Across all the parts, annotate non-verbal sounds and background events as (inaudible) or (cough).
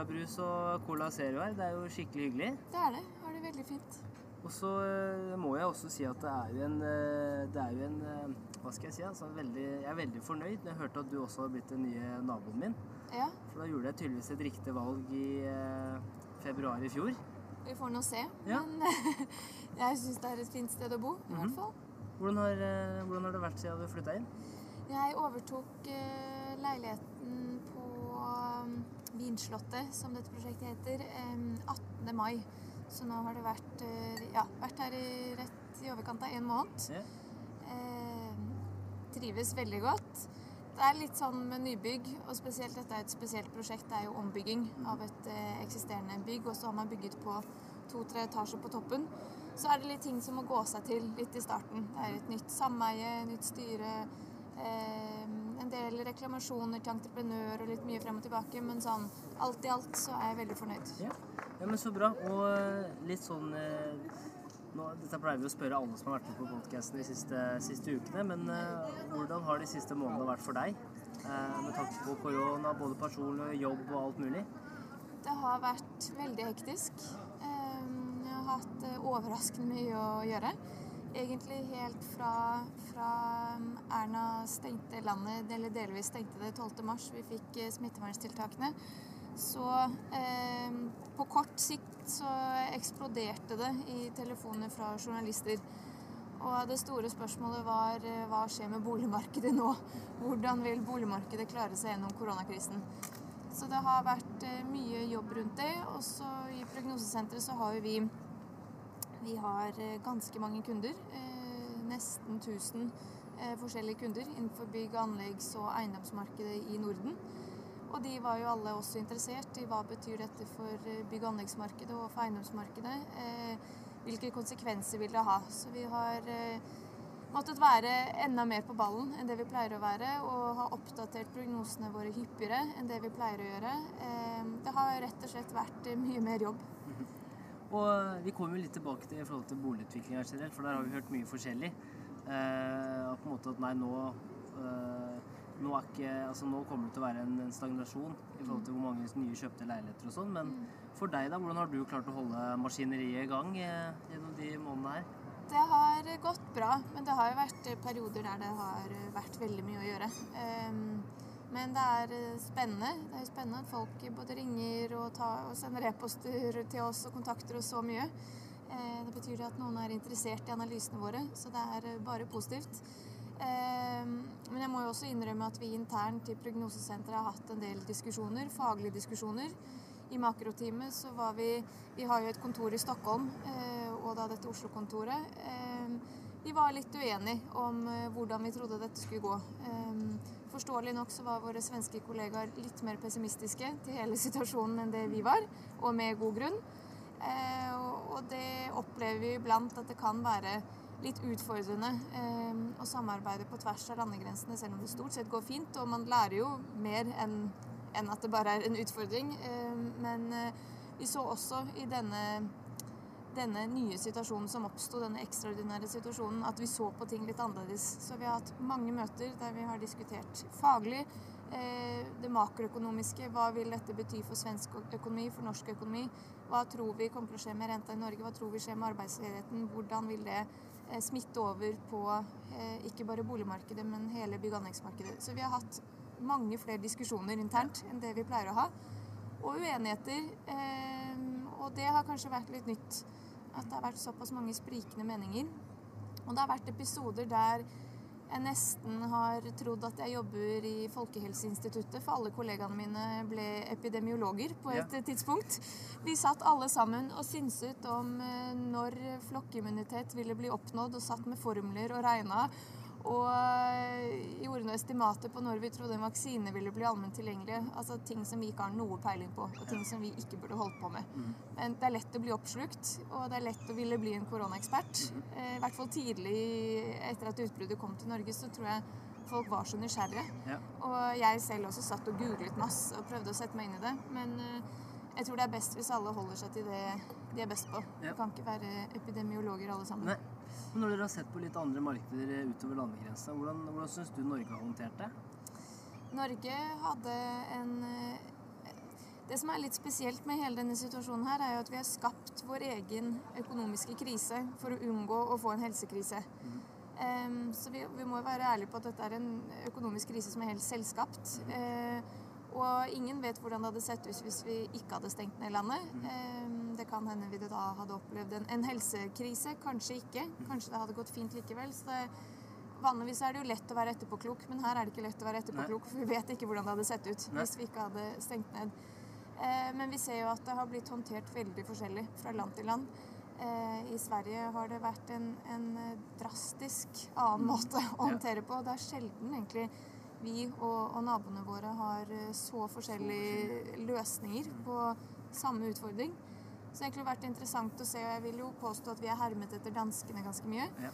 rabarbrabrus og Cola Zero her. Det er jo skikkelig hyggelig. det er det. Har det veldig fint. Og så eh, må jeg også si at det er jo en, eh, det er jo en eh, Hva skal jeg si? Altså, veldig, jeg er veldig fornøyd. Jeg hørte at du også har blitt den nye naboen min. Ja, For da gjorde jeg tydeligvis et riktig valg i februar i fjor. vi får nå se. Ja. Men (laughs) jeg syns det er et fint sted å bo, i hvert fall. Hvordan har, hvordan har det vært siden du flytta inn? Jeg overtok leiligheten Vinslottet, som dette prosjektet heter, 18. mai. Så nå har det vært, eh, ja, vært her i rett i overkant av en måned. Ja. Eh, trives veldig godt. Det er litt sånn med nybygg, og spesielt dette er et spesielt prosjekt. Det er jo ombygging av et eh, eksisterende bygg, og så har man bygget på to-tre etasjer på toppen. Så er det litt ting som må gå seg til litt i starten. Det er et nytt sameie, nytt styre, eh, en del reklamasjoner til entreprenør og litt mye frem og tilbake, men sånn alt i alt så er jeg veldig fornøyd. Ja. ja, men så bra. Og eh, litt sånn eh, nå, Dette pleier vi å spørre alle som har vært med på podkasten de siste, siste ukene, men eh, hvordan har de siste månedene vært for deg? Eh, med tanke på korona, både personlig, jobb og alt mulig? Det har vært veldig hektisk. Ehm, Jeg har hatt overraskende mye å gjøre. Egentlig helt fra, fra um, Erna stengte landet, eller delvis stengte det 12. mars, vi fikk eh, smitteverntiltakene. Så eh, på kort sikt så eksploderte det i telefoner fra journalister. Og det store spørsmålet var eh, hva skjer med boligmarkedet nå? Hvordan vil boligmarkedet klare seg gjennom koronakrisen? Så det har vært eh, mye jobb rundt det. Og så i prognosesenteret så har jo vi Vi har eh, ganske mange kunder. eh, Nesten 1000 eh, forskjellige kunder innenfor bygg-, anleggs- og eiendomsmarkedet i Norden. Og de var jo alle også interessert i hva betyr dette for bygg- og anleggsmarkedet og for eiendomsmarkedet. Hvilke konsekvenser vil det ha? Så vi har måttet være enda mer på ballen enn det vi pleier å være, og har oppdatert prognosene våre hyppigere enn det vi pleier å gjøre. Det har rett og slett vært mye mer jobb. Og vi kommer jo litt tilbake til i forhold til boligutviklinga generelt, for der har vi hørt mye forskjellig. Eh, på en måte at nei, nå eh, nå, er ikke, altså nå kommer det til å være en, en stagnasjon i forhold til hvor mange nye kjøpte leiligheter og sånn. Men for deg, da, hvordan har du klart å holde maskineriet i gang eh, gjennom de månedene her? Det har gått bra, men det har jo vært perioder der det har vært veldig mye å gjøre. Ehm, Men det er eh, spennende. Det er spennende at folk både ringer og, tar, og sender e-poster til oss og kontakter oss så mye. Eh, Det betyr at noen er interessert i analysene våre, så det er eh, bare positivt. Men jeg må jo også innrømme at vi internt i Prognosesenteret har hatt en del diskusjoner, faglige diskusjoner. I makroteamet så var vi Vi har jo et kontor i Stockholm, og da dette Oslo-kontoret. Ehm, Vi var litt uenige om eh, hvordan vi trodde dette skulle gå. Ehm, Forståelig nok så var våre svenske kollegaer litt mer pessimistiske til hele (laughs) situasjonen enn det vi var, og med god grunn. Eh, og- det opplever vi iblant at det kan være litt utfordrende eh, å samarbeide på tvers av landegrensene, selv om det stort sett går fint. Og man lærer jo mer enn at det bare er en utfordring. Eh, men eh, vi så også i denne, denne nye situasjonen som oppsto, denne ekstraordinære situasjonen, at vi så på ting litt annerledes. Så vi har hatt mange møter der vi har diskutert faglig, eh, det makroøkonomiske, hva vil dette bety for svensk økonomi, for norsk økonomi? Hva tror vi kommer til å skje med renta i Norge? Hva tror vi skjer med arbeidsledigheten? Hvordan vil det eh, smitte over på eh, ikke bare boligmarkedet, men hele bygg- og anleggsmarkedet? Så vi har hatt mange flere diskusjoner internt enn det vi pleier å ha. Og uenigheter. Eh, og det har kanskje vært litt nytt. At det har vært såpass mange sprikende meninger. Og det har vært episoder der jeg nesten har trodd at jeg jobber i Folkehelseinstituttet, for alle kollegaene mine ble epidemiologer på et Ja. tidspunkt. Vi satt alle sammen og synset om eh, når flokkimmunitet ville bli oppnådd, og satt med formler og regna. Og gjorde noen estimater på når vi trodde en vaksine ville bli allment tilgjengelig. Altså ting som vi ikke har noe peiling på, og ting som vi ikke burde holdt på med. Men det er lett å bli oppslukt, og det er lett å ville bli en koronaekspert. Eh, I hvert fall tidlig etter at utbruddet kom til Norge, så tror jeg folk var så nysgjerrige. Ja. Og jeg selv også satt og googlet masse og prøvde å sette meg inn i det. Men eh, jeg tror det er best hvis alle holder seg til det de er best på. Ja. Vi kan ikke være epidemiologer alle sammen. Nei. Men når dere har sett på litt andre markeder utover landegrensa, hvordan, hvordan syns du Norge har håndtert det? Norge hadde en eh, Det som er litt spesielt med hele denne situasjonen her, er jo at vi har skapt vår egen økonomiske krise for å unngå å få en helsekrise. Um, så vi, vi må være ærlige på at dette er en økonomisk krise som er helt selvskapt. Uh, og ingen vet hvordan det hadde sett ut hvis vi ikke hadde stengt ned landet. Um, det kan hende vi da hadde opplevd en, en, helsekrise. Kanskje ikke. Kanskje det hadde gått fint likevel. Så det, vanligvis er det jo lett å være etterpåklok, men her er det ikke lett å være etterpåklok, for vi vet ikke hvordan det hadde sett ut Nei. hvis vi ikke hadde stengt ned. Eh, men vi ser jo at det har blitt håndtert veldig forskjellig fra land til land. Eh, I Sverige har det vært en, en drastisk annen måte å håndtere på. Det er sjelden egentlig vi og, og naboene våre har eh, så forskjellige løsninger på samme utfordring. Så det har egentlig vært interessant å se, og jeg vil jo påstå at vi er hermet etter danskene ganske mye. Ja.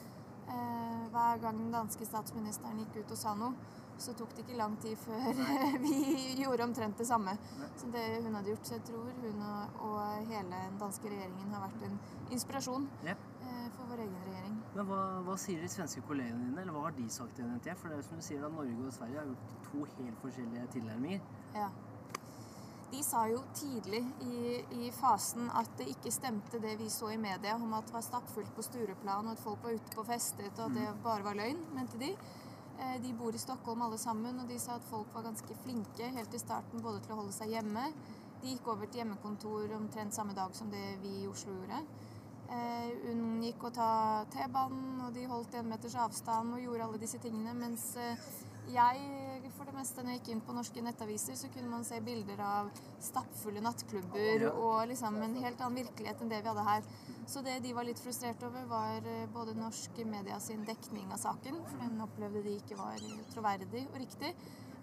hver gang den danske statsministeren gikk ut og sa noe, så tok det ikke lang tid før (laughs) vi gjorde omtrent det samme som det hun hadde gjort. Så jeg tror hun og, og hele den danske regjeringen har vært en inspirasjon ja. eh, for vår egen regjering. Men hva, hva, sier de svenske kollegene dine, eller hva har de sagt til NNT? For det er jo som du sier at Norge og Sverige har gjort to helt forskjellige tilnærminger. Ja. De sa jo tidlig i, i, fasen at det ikke stemte det vi så i media om at det var stappfullt på Stureplan, og at folk var ute på festet, og at det mm. bare var løgn, mente de. Eh, de bor i Stockholm alle sammen, og de sa at folk var ganske flinke helt i starten både til å holde seg hjemme. De gikk over til hjemmekontor omtrent samme dag som det vi i Oslo gjorde. Eh, gikk og ta T-banen, og de holdt en meters avstand og gjorde alle disse tingene. Mens eh, jeg, for det meste, når jeg gikk inn på norske nettaviser, så kunne man se bilder av stappfulle nattklubber og liksom en helt annen virkelighet enn det vi hadde her. Så det de var litt frustrert over, var eh, både norsk media sin dekning av saken, for den opplevde de ikke var troverdig og riktig.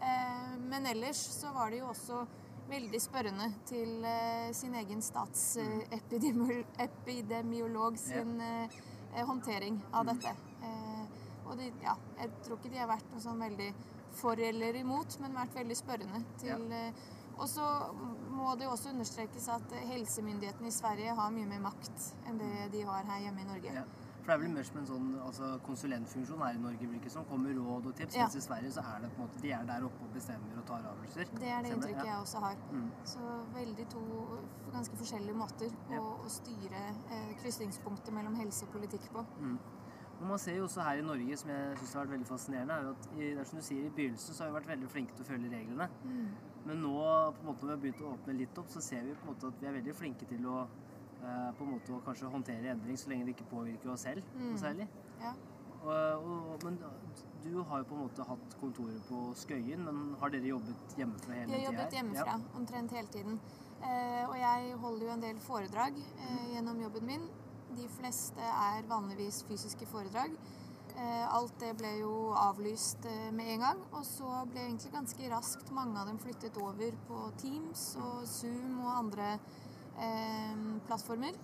Eh, men ellers så var de jo også veldig spørrende til eh, sin egen statsepidemiolog sin håndtering av dette. Og de, ja, jeg tror ikke de har vært noe sånn veldig for eller imot, men vært veldig spørrende til ja. Og så må det jo også understrekes at helsemyndighetene i Sverige har mye mer makt enn det de har her hjemme i Norge. Ja. For det er vel mer som en sånn altså, konsulentfunksjon her i Norge, virker som kommer råd og tips. Ja. Mens i Sverige så er det på en måte de er der oppe og bestemmer og tar avgjørelser. Det er det inntrykket ja. jeg også har. Mm. Så veldig to ganske forskjellige måter ja. å, å, styre eh, krysningspunktet mellom helse og politikk på. Mm. Og man ser jo også her i Norge, som jeg syns har vært veldig fascinerende, er jo at i, det er som du sier, i begynnelsen så har vi vært veldig flinke til å følge reglene. Mm. Men nå på en måte når vi har begynt å åpne litt opp, så ser vi på en måte at vi er veldig flinke til å eh, på en måte å kanskje håndtere endring så lenge det ikke påvirker oss selv mm. særlig. Ja. Og, og, men du har jo på en måte hatt kontoret på Skøyen, men har dere jobbet hjemmefra hele tida? Jeg har jobbet hjemmefra ja. omtrent hele tiden. Eh, og jeg holder jo en del foredrag eh, mm. gjennom jobben min. De fleste er vanligvis fysiske foredrag. Eh, alt det ble jo avlyst eh, med en gang. Og så ble egentlig ganske raskt mange av dem flyttet over på Teams og Zoom og andre eh, plattformer.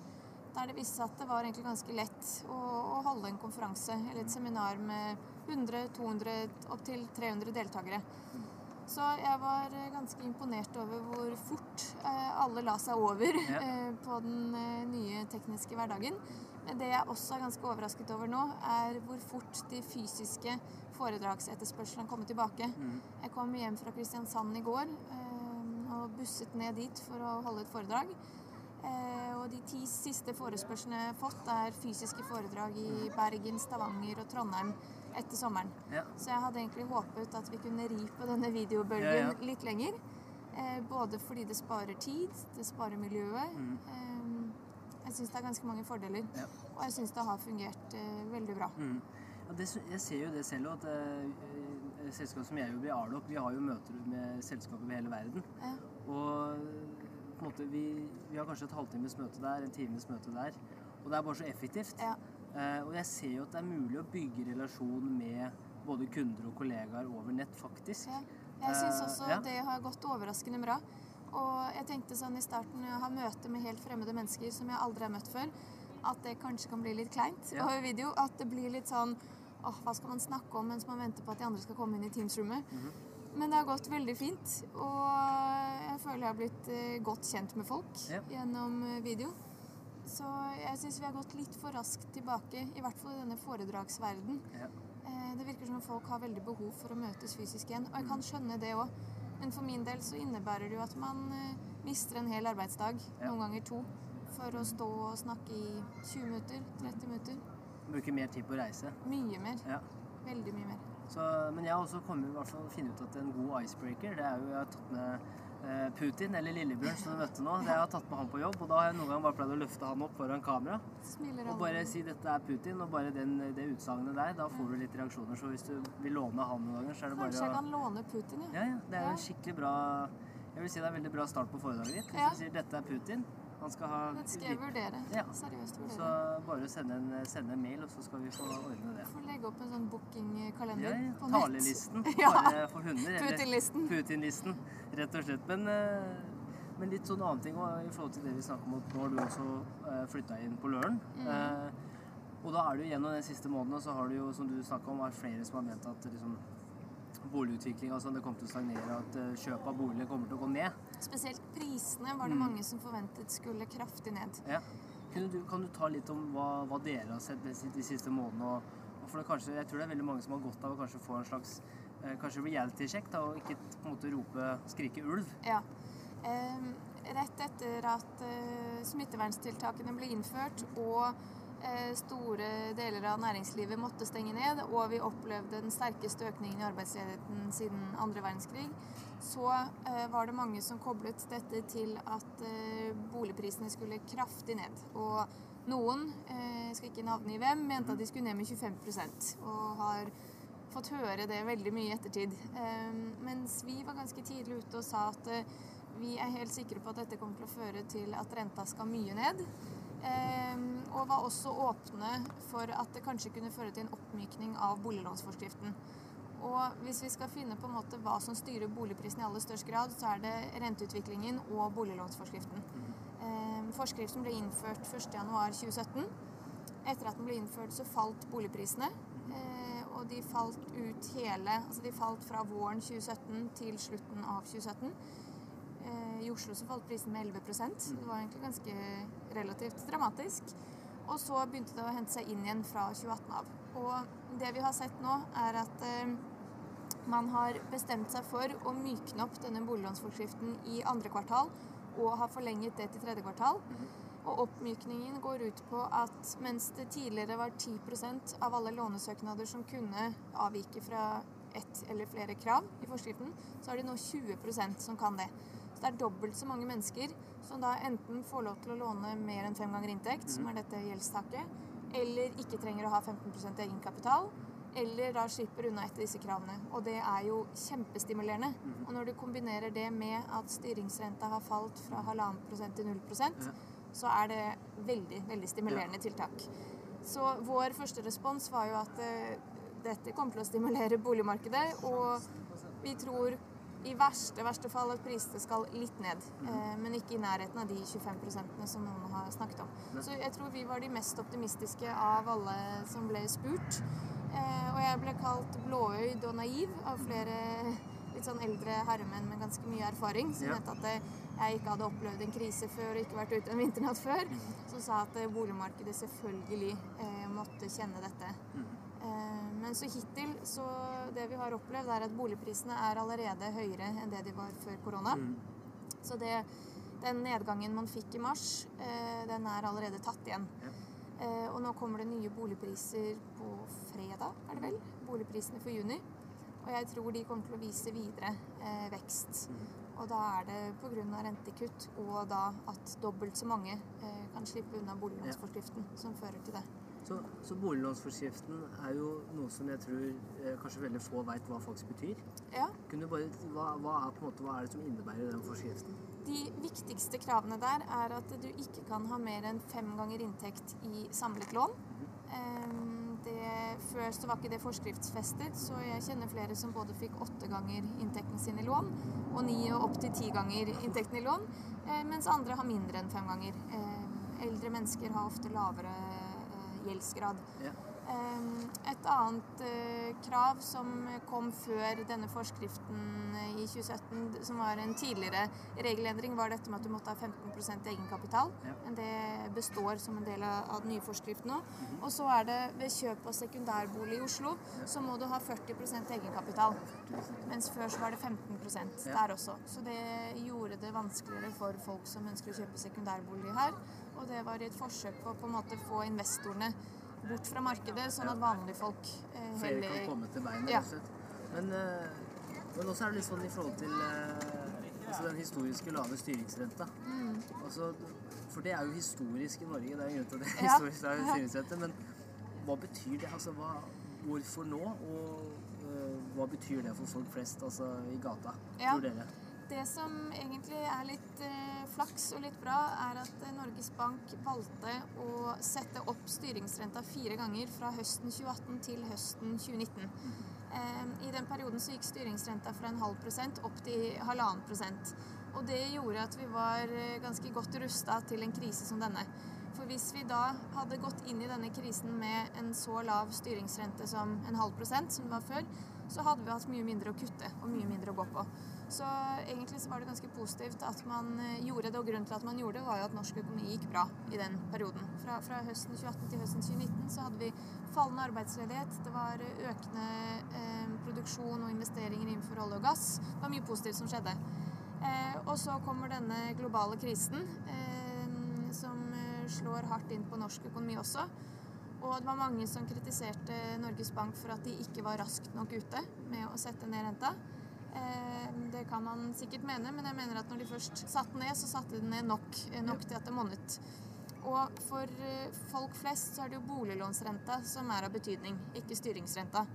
Der det viste seg at det var egentlig ganske lett å, å holde en konferanse eller et seminar med 100-200 opptil 300 deltakere. Så jeg var eh, ganske imponert over hvor fort eh, alle la seg over ja. eh, på den nye tekniske hverdagen. Men det jeg også er ganske overrasket over nå, er hvor fort de fysiske foredragsetterspørslene kommer tilbake. Mm. Jeg kom hjem fra Kristiansand i går og busset ned dit for å holde et foredrag. Og de ti siste forespørslene jeg har fått, er fysiske foredrag i Bergen, Stavanger og Trondheim etter sommeren. Ja. Så jeg hadde egentlig håpet at vi kunne ri på denne videobølgen ja, litt lenger. Eh, både fordi det sparer tid, det sparer miljøet. Mm. Eh, jeg syns det er ganske mange fordeler. Og jeg syns det har fungert eh, veldig bra. Mm. Det, jeg ser jo det selv òg, at uh, selskapet som jeg jobber i, Arlok, vi har jo møter med selskaper over hele verden. Og på en måte, vi, vi har kanskje et halvtimes møte der, en times møte der. Og det er bare så effektivt. Ja. Uh, og jeg ser jo at det er mulig å bygge relasjon med både kunder og kollegaer over nett, faktisk. Ja. Jeg syns eh, også ja. det har gått overraskende bra. Og jeg tenkte sånn i starten, jeg har møte med helt fremmede mennesker som jeg aldri har møtt før, at det kanskje kan bli litt kleint ja. over video. At det blir litt sånn åh, hva skal man snakke om mens man venter på at de andre skal komme inn i Teams-rommet? Mm -hmm. Men det har gått veldig fint. Og jeg føler jeg har blitt uh, godt kjent med folk gjennom video. Så jeg syns vi har gått litt for raskt tilbake, i hvert fall i denne foredragsverden. Ja. Eh, Det virker som at folk har veldig behov for å møtes fysisk igjen. Og jeg kan skjønne det òg. Men for min del så innebærer det jo at man eh, mister en hel arbeidsdag, Ja. noen ganger to, for å stå og snakke i 20 minutter, 30 minutter. Bruke mer tid på å reise. Mye mer. Ja. Veldig mye mer. Så, men jeg har også kommet i hvert fall finne ut at en god icebreaker, det er jo jeg har tatt med Putin, eller Lillebjørn som du møtte nå. Det jeg har tatt med han på jobb, og da har jeg noen gang bare pleid å løfte han opp foran kamera. Og bare si dette er Putin, og bare den, det utsagnet der, da får du litt reaksjoner. Så hvis du vil låne han noen ganger, så er det bare Kanskje jeg kan låne Putin, ja. Ja, ja. Det er en skikkelig bra Jeg vil si det er en veldig bra start på foredraget ditt. Hvis du sier dette er Putin, han skal ha Det skal jeg vurdere. Ja. Seriøst Så bare sende en, sende en mail, og så skal vi få ordne det. Få legge opp en sånn bookingkalender Ja, ja. på nett. Talelisten (laughs) bare for hunder. Putin-listen. Putin-listen, rett og slett. Men, eh, men litt sånn annen ting i forhold til det vi snakker om, at nå har du også uh, flytta inn på Løren. Mm. Eh, og da er det jo gjennom den siste måneden, så har du jo, som du snakka om, er flere som har ment at liksom, boligutvikling altså, det kommer til å stagnere, at uh, kjøp av boliger kommer til å gå ned. Spesielt prisene var det Mm. mange som forventet skulle kraftig ned. Ja. Du, kan du ta litt om hva, hva dere har sett de, de siste månedene? Og, og for kanskje, jeg tror det er veldig mange som har godt av å kanskje få en slags eh, kanskje reality-sjekk, og ikke på en måte rope 'skrike ulv'. Ja. Eh, rett etter at eh, smitteverntiltakene ble innført og eh, store deler av næringslivet måtte stenge ned, og vi opplevde den sterkeste økningen i arbeidsledigheten siden andre verdenskrig, så eh, var det mange som koblet dette til at eh, boligprisene skulle kraftig ned. Og noen, eh, jeg skal ikke navne i hvem, mente at de skulle ned med 25% og har fått høre det veldig mye i ettertid. Eh, mens vi var ganske tidlig ute og sa at eh, vi er helt sikre på at dette kommer til å føre til at renta skal mye ned. Eh, og var også åpne for at det kanskje kunne føre til en oppmykning av boliglånsforskriften. Og hvis vi skal finne på en måte hva som styrer boligprisen i aller størst grad, så er det renteutviklingen og boliglånsforskriften. Eh, forskriften ble innført 1.1.2017. Etter at den ble innført, så falt boligprisene. Eh, og de falt ut hele Altså de falt fra våren 2017 til slutten av 2017. Eh, I Oslo så falt prisen med 11 så det var egentlig ganske relativt dramatisk. Og så begynte det å hente seg inn igjen fra 2018 av. Og det vi har sett nå, er at eh, man har bestemt seg for å mykne opp denne boliglånsforskriften i andre kvartal, og har forlenget det til tredje kvartal. Og oppmykningen går ut på at mens det tidligere var 10% av alle lånesøknader som kunne avvike fra ett eller flere krav i forskriften, så er det nå 20% som kan det. Så det er dobbelt så mange mennesker som da enten får lov til å låne mer enn fem ganger inntekt, som er dette gjeldstaket, eller ikke trenger å ha 15 egenkapital, eller da slipper unna etter disse kravene. Og det er jo kjempestimulerende. Og når du kombinerer det med at styringsrenta har falt fra halvannen prosent til null prosent, Ja. så er det veldig, veldig stimulerende tiltak. Så vår første respons var jo at eh, dette kommer til å stimulere boligmarkedet, og vi tror i verste, verste fall at prisene skal litt ned, eh, men ikke i nærheten av de 25% som noen har snakket om. Så jeg tror vi var de mest optimistiske av alle som ble spurt. Eh, og jeg ble kalt blåøyd og naiv av flere litt sånn eldre herremenn med ganske mye erfaring, som Ja. mente at eh, jeg ikke hadde opplevd en krise før og ikke vært ute en vinternatt før. Som sa at boligmarkedet selvfølgelig eh, måtte kjenne dette. Men så hittil, så det vi har opplevd, er at boligprisene er allerede høyere enn det de var før korona. Mm. Så det, den nedgangen man fikk i mars, eh, den er allerede tatt igjen. Ja. Eh, og nå kommer det nye boligpriser på fredag, er det vel? Boligprisene for juni. Og jeg tror de kommer til å vise videre eh, vekst. Og da er det pga. rentekutt og da at dobbelt så mange eh, kan slippe unna boliglånsforskriften som fører til det. Så, så boliglånsforskriften er jo noe som jeg tror eh, kanskje veldig få veit hva faktisk betyr. Ja, bare, hva, hva, er, måte, hva er det som innebærer den forskriften? De viktigste kravene der er at du ikke kan ha mer enn fem ganger inntekt i samlet lån. Ehm, Det, før så var ikke det forskriftsfestet, så jeg kjenner flere som både fikk åtte ganger inntekten sin i lån, og ni og opptil ti ganger inntekten i lån, eh, mens andre har mindre enn fem ganger. Ehm, Eldre mennesker har ofte lavere gjeldsgrad. Ja. Et annet eh, krav som kom før denne forskriften i 2017, som var en tidligere regelendring, var dette med at du måtte ha 15% egenkapital. Ja. Men det består som en del av, den nye forskriften nå. -hmm. Og så er det ved kjøp av sekundærbolig i Oslo, så må du ha 40% egenkapital. Mens før så var det 15 Ja. der også. Så det gjorde det vanskeligere for folk som ønsker å kjøpe sekundærbolig her. Og det var et forsøk på å på en måte få investorene bort fra markedet, sånn at vanlige folk eh, Flere kan komme til beina, Ja. Men, eh, men også er det litt sånn i forhold til eh, altså den historiske lave styringsrenta. Mm. Altså, for det er jo historisk i Norge, det er en grunn til at det er Ja. historisk lav styringsrente. Men hva betyr det? Altså, hva, hvorfor nå? Og eh, hva betyr det for folk flest altså, i gata, Ja. tror dere? Det som egentlig er litt eh, flaks og litt bra, er at eh, Norges Bank valgte å sette opp styringsrenta fire ganger fra høsten 2018 til høsten 2019. Eh, I den perioden så gikk styringsrenta fra en halv prosent opp til halvannen prosent. Og det gjorde at vi var eh, ganske godt rusta til en krise som denne. For hvis vi da hadde gått inn i denne krisen med en så lav styringsrente som en halv prosent, som det var før, så hadde vi hatt mye mindre å kutte og mye mindre å gå på. Så egentlig så var det ganske positivt at man eh, gjorde det, og grunnen til at man gjorde det, var jo at norsk økonomi gikk bra i den perioden. Fra, fra høsten 2018 til høsten 2019 så hadde vi fallende arbeidsledighet, det var økende eh, produksjon og investeringer innenfor olje og gass. Det var mye positivt som skjedde. Eh, og så kommer denne globale krisen eh, som eh, slår hardt inn på norsk økonomi også. Og det var mange som kritiserte Norges Bank for at de ikke var raskt nok ute med å sette ned renta. Eh, det kan man sikkert mene, men jeg mener at når de først satte ned, så satte de den ned nok, eh, nok til at det monnet. Og for eh, folk flest så er det jo boliglånsrenta som er av betydning, ikke styringsrenta.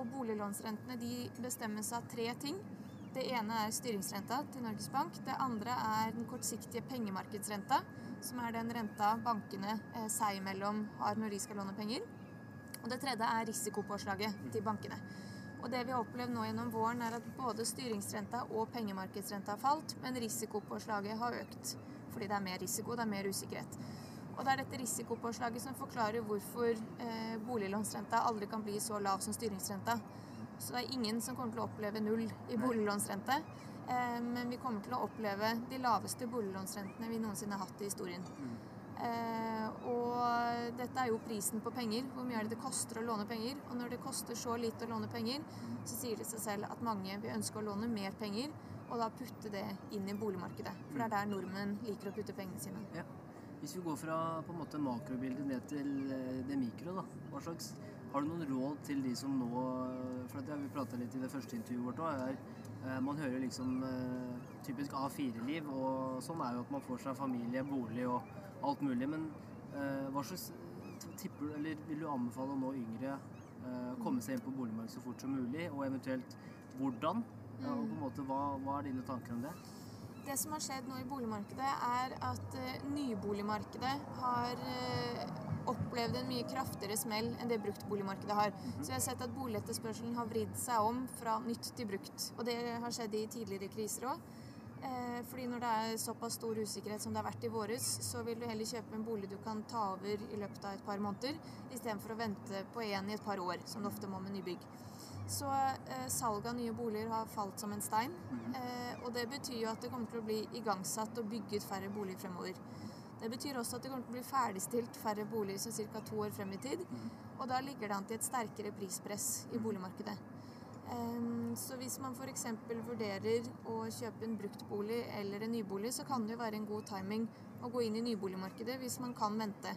Og boliglånsrentene de bestemmes av tre ting. Det ene er styringsrenta til Norges Bank. Det andre er den kortsiktige pengemarkedsrenta, som er den renta bankene seg imellom har når de skal låne penger. Og det tredje er risikopåslaget til bankene. Og det vi har opplevd nå gjennom våren, er at både styringsrenta og pengemarkedsrenta har falt, men risikopåslaget har økt. Fordi det er mer risiko, det er mer usikkerhet. Og det er dette risikopåslaget som forklarer hvorfor eh, boliglånsrenta aldri kan bli så lav som styringsrenta. Så det er ingen som kommer til å oppleve null i boliglånsrente. Eh, men vi kommer til å oppleve de laveste boliglånsrentene vi noensinne har hatt i historien. Eh, og dette er jo prisen på penger. Hvor mye er det det koster å låne penger? Og når det koster så lite å låne penger, så sier det seg selv at mange vil ønske å låne mer penger, og da putte det inn i boligmarkedet. For det er der nordmenn liker å putte pengene sine. Ja. Hvis vi går fra på en måte makrobildet ned til eh, det mikro, da. Hva slags, har du noen råd til de som nå For det har vi prata litt i det første intervjuet vårt òg. Eh, man hører liksom eh, typisk A4-liv, og sånn er jo at man får seg familie, bolig og alt mulig. Men eh, hva slags tipper du, eller vil du anbefale nå yngre eh, komme seg inn på boligmarkedet så fort som mulig, og eventuelt hvordan? Ja, og på en måte, hva, hva er dine tanker om det? Det som har skjedd nå i boligmarkedet, er at eh, nyboligmarkedet har eh, opplevd en mye kraftigere smell enn det bruktboligmarkedet har. Så vi har sett at boligetterspørselen har vridd seg om fra nytt til brukt. Og det har skjedd i tidligere kriser òg. Eh, fordi når det er såpass stor usikkerhet som det har vært i våres, så vil du heller kjøpe en bolig du kan ta over i løpet av et par måneder, istedenfor å vente på en i et par år, som det ofte må med nybygg. Så eh, salget av nye boliger har falt som en stein. Eh, og det betyr jo at det kommer til å bli igangsatt og bygget færre boliger fremover. Det betyr også at det kommer til å bli ferdigstilt færre boliger som ca. to år frem i tid. Og da ligger det an til et sterkere prispress i boligmarkedet. Så hvis man f.eks. vurderer å kjøpe en bruktbolig eller en nybolig, så kan det jo være en god timing å gå inn i nyboligmarkedet hvis man kan vente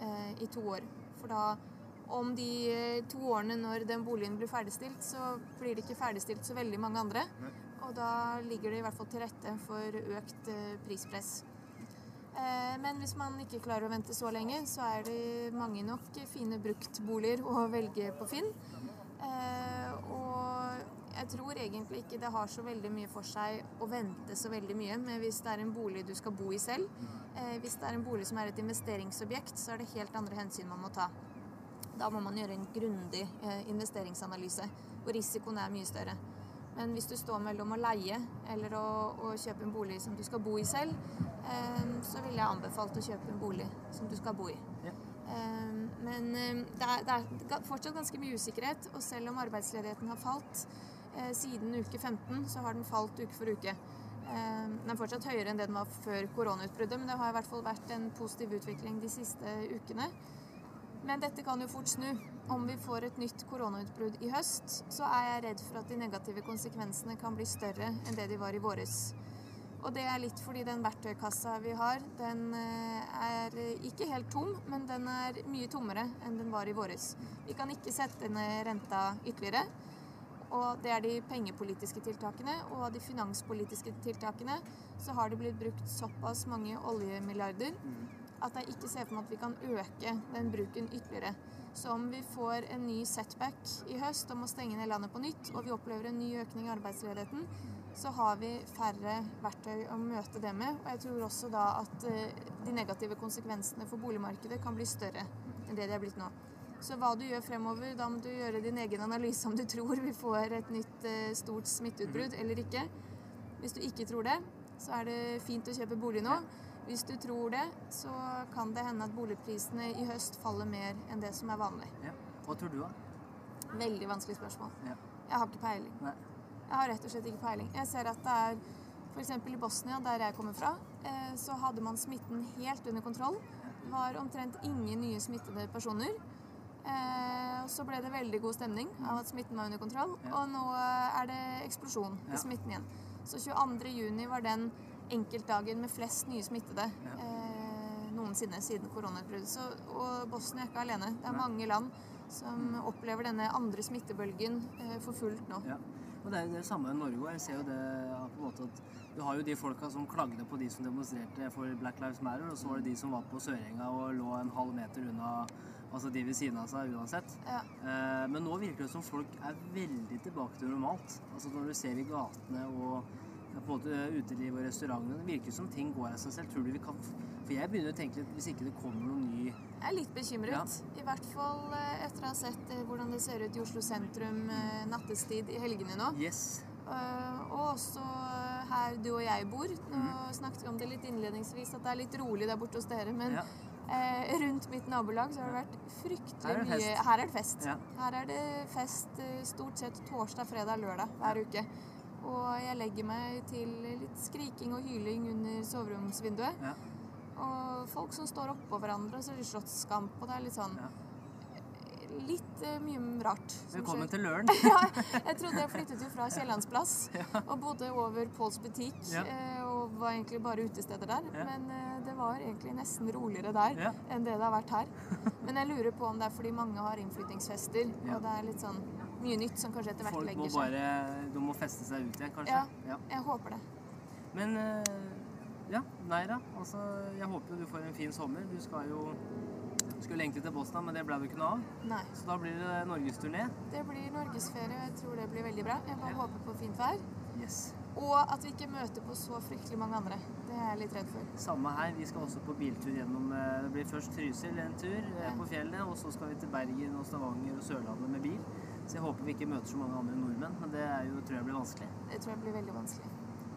eh, i to år. For da, om de eh, to årene når den boligen blir ferdigstilt, så blir det ikke ferdigstilt så veldig mange andre. Og da ligger det i hvert fall til rette for økt eh, prispress. Eh, Men hvis man ikke klarer å vente så lenge, så er det mange nok fine bruktboliger å velge på Finn. Og jeg tror egentlig ikke det har så veldig mye for seg å vente så veldig mye. Men hvis det er en bolig du skal bo i selv, eh, hvis det er en bolig som er et investeringsobjekt, så er det helt andre hensyn man må ta. Da må man gjøre en grundig eh, investeringsanalyse, hvor risikoen er mye større. Men hvis du står mellom å leie eller å, å kjøpe en bolig som du skal bo i selv, eh, så ville jeg anbefalt å kjøpe en bolig som du skal bo i. Ja. Eh, Men eh, det er, det er fortsatt ganske mye usikkerhet. Og selv om arbeidsledigheten har falt siden uke 15, så har den falt uke for uke. Eh, den er fortsatt høyere enn det den var før koronautbruddet, men det har i hvert fall vært en positiv utvikling de siste ukene. Men dette kan jo fort snu. Om vi får et nytt koronautbrudd i høst, så er jeg redd for at de negative konsekvensene kan bli større enn det de var i våres. Og det er litt fordi den verktøykassa vi har, den eh, er ikke helt tom, men den er mye tommere enn den var i våres. Vi kan ikke sette ned renta ytterligere. Og det er de pengepolitiske tiltakene. Og av de finanspolitiske tiltakene så har det blitt brukt såpass mange oljemilliarder at jeg ikke ser for meg at vi kan øke den bruken ytterligere. Så om vi får en ny setback i høst om å stenge ned landet på nytt, og vi opplever en ny økning i arbeidsledigheten, så har vi færre verktøy å møte det med. Og jeg tror også da at eh, de negative konsekvensene for boligmarkedet kan bli større enn det de er blitt nå. Så hva du gjør fremover, da må du gjøre din egen analyse om du tror vi får et nytt eh, stort smitteutbrudd eller ikke. Hvis du ikke tror det, så er det fint å kjøpe bolig nå. Hvis du tror det, så kan det hende at boligprisene i høst faller mer enn det som er vanlig. Ja. Hva tror du, da? Veldig vanskelig spørsmål. Ja. Jeg har ikke peiling. Nei. Jeg har rett og slett ikke peiling. Jeg ser at det er f.eks. i Bosnia, der jeg kommer fra, eh, så hadde man smitten helt under kontroll. Det var omtrent ingen nye smittede personer. Eh, så ble det veldig god stemning av at smitten var under kontroll, Ja. og nå eh, er det eksplosjon Ja. i smitten igjen. Så 22. juni var den enkeltdagen med flest nye smittede Ja. eh, noensinne siden koronautbruddet. Og Bosnia er ikke alene. Det er mange land som opplever denne andre smittebølgen eh, for fullt nå. Og det er jo det samme i Norge òg. Jeg ser jo det på en måte at Du har jo de folka som klagde på de som demonstrerte for Black Lives Matter, og så var det de som var på Sørenga og lå en halv meter unna altså de ved siden av seg uansett. Ja. Eh, men nå virker det som folk er veldig tilbake til normalt. Altså Når du ser i gatene og på en måte uteliv og restauranter. det virker som ting går av seg selv. Tror du vi kan For jeg begynner å tenke litt hvis ikke det kommer noen ny Jeg er litt bekymret. Ja. I hvert fall eh, etter å ha sett eh, hvordan det ser ut i Oslo sentrum eh, nattestid i helgene nå. Yes. Eh, og også her du og jeg bor. Nå mm. snakket vi om det litt innledningsvis, at det er litt rolig der borte hos dere. Men Ja. eh, rundt mitt nabolag så har det vært fryktelig Her er det mye fest. Her er det fest. Ja. Her er det fest eh, stort sett torsdag, fredag, lørdag hver uke. Og jeg legger meg til litt skriking og hyling under soveromsvinduet. Ja. Og folk som står oppå hverandre, og så er det slåsskamp, og det er litt sånn Ja. Litt uh, mye rart. Velkommen til Løren. (laughs) ja, jeg trodde jeg flyttet jo fra Kiellandsplass (laughs) og bodde over Pauls butikk. Ja. eh, Og var egentlig bare utesteder der. Ja. Men uh, det var egentlig nesten roligere der Ja. enn det det har vært her. (laughs) Men jeg lurer på om det er fordi mange har innflyttingsfester, Ja. og det er litt sånn mye nytt som kanskje etter hvert Folk må legger seg. bare De må feste seg ut igjen, kanskje. Ja. ja. Jeg håper det. Men ja, ja, Neira. Altså, jeg håper jo du får en fin sommer. Du skal jo skulle egentlig til Bosnia, men det ble det ikke noe av. Nei. Så da blir det norgesturné. Det blir norgesferie, og jeg tror det blir veldig bra. Jeg bare Ja. håper på fint vær. Yes. Og at vi ikke møter på så fryktelig mange andre. Det er jeg litt redd for. Samme her. Vi skal også på biltur gjennom eh, Det blir først Trysil en tur eh, Ja. på fjellet, og så skal vi til Bergen og Stavanger og Sørlandet med bil. Så jeg håper vi ikke møter så mange andre nordmenn, men det jo, tror jeg blir vanskelig. Det tror jeg blir veldig vanskelig.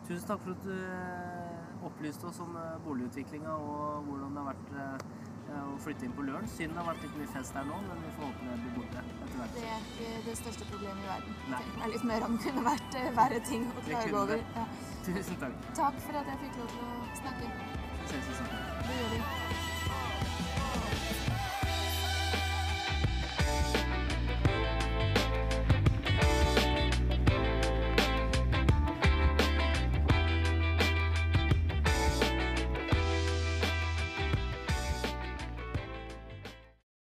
Tusen takk for at du eh, opplyste oss om eh, boligutviklinga og hvordan det har vært eh, å flytte inn på Løren. Synd det har vært litt mye fest her nå, men vi får håpe det blir borte etter hvert. Det er ikke det største problemet i verden. Nei. Det er litt mer om det kunne vært verre ting å Det klage over. det. Ja. Tusen takk. Takk for at jeg fikk lov til å snakke. Vi Ses i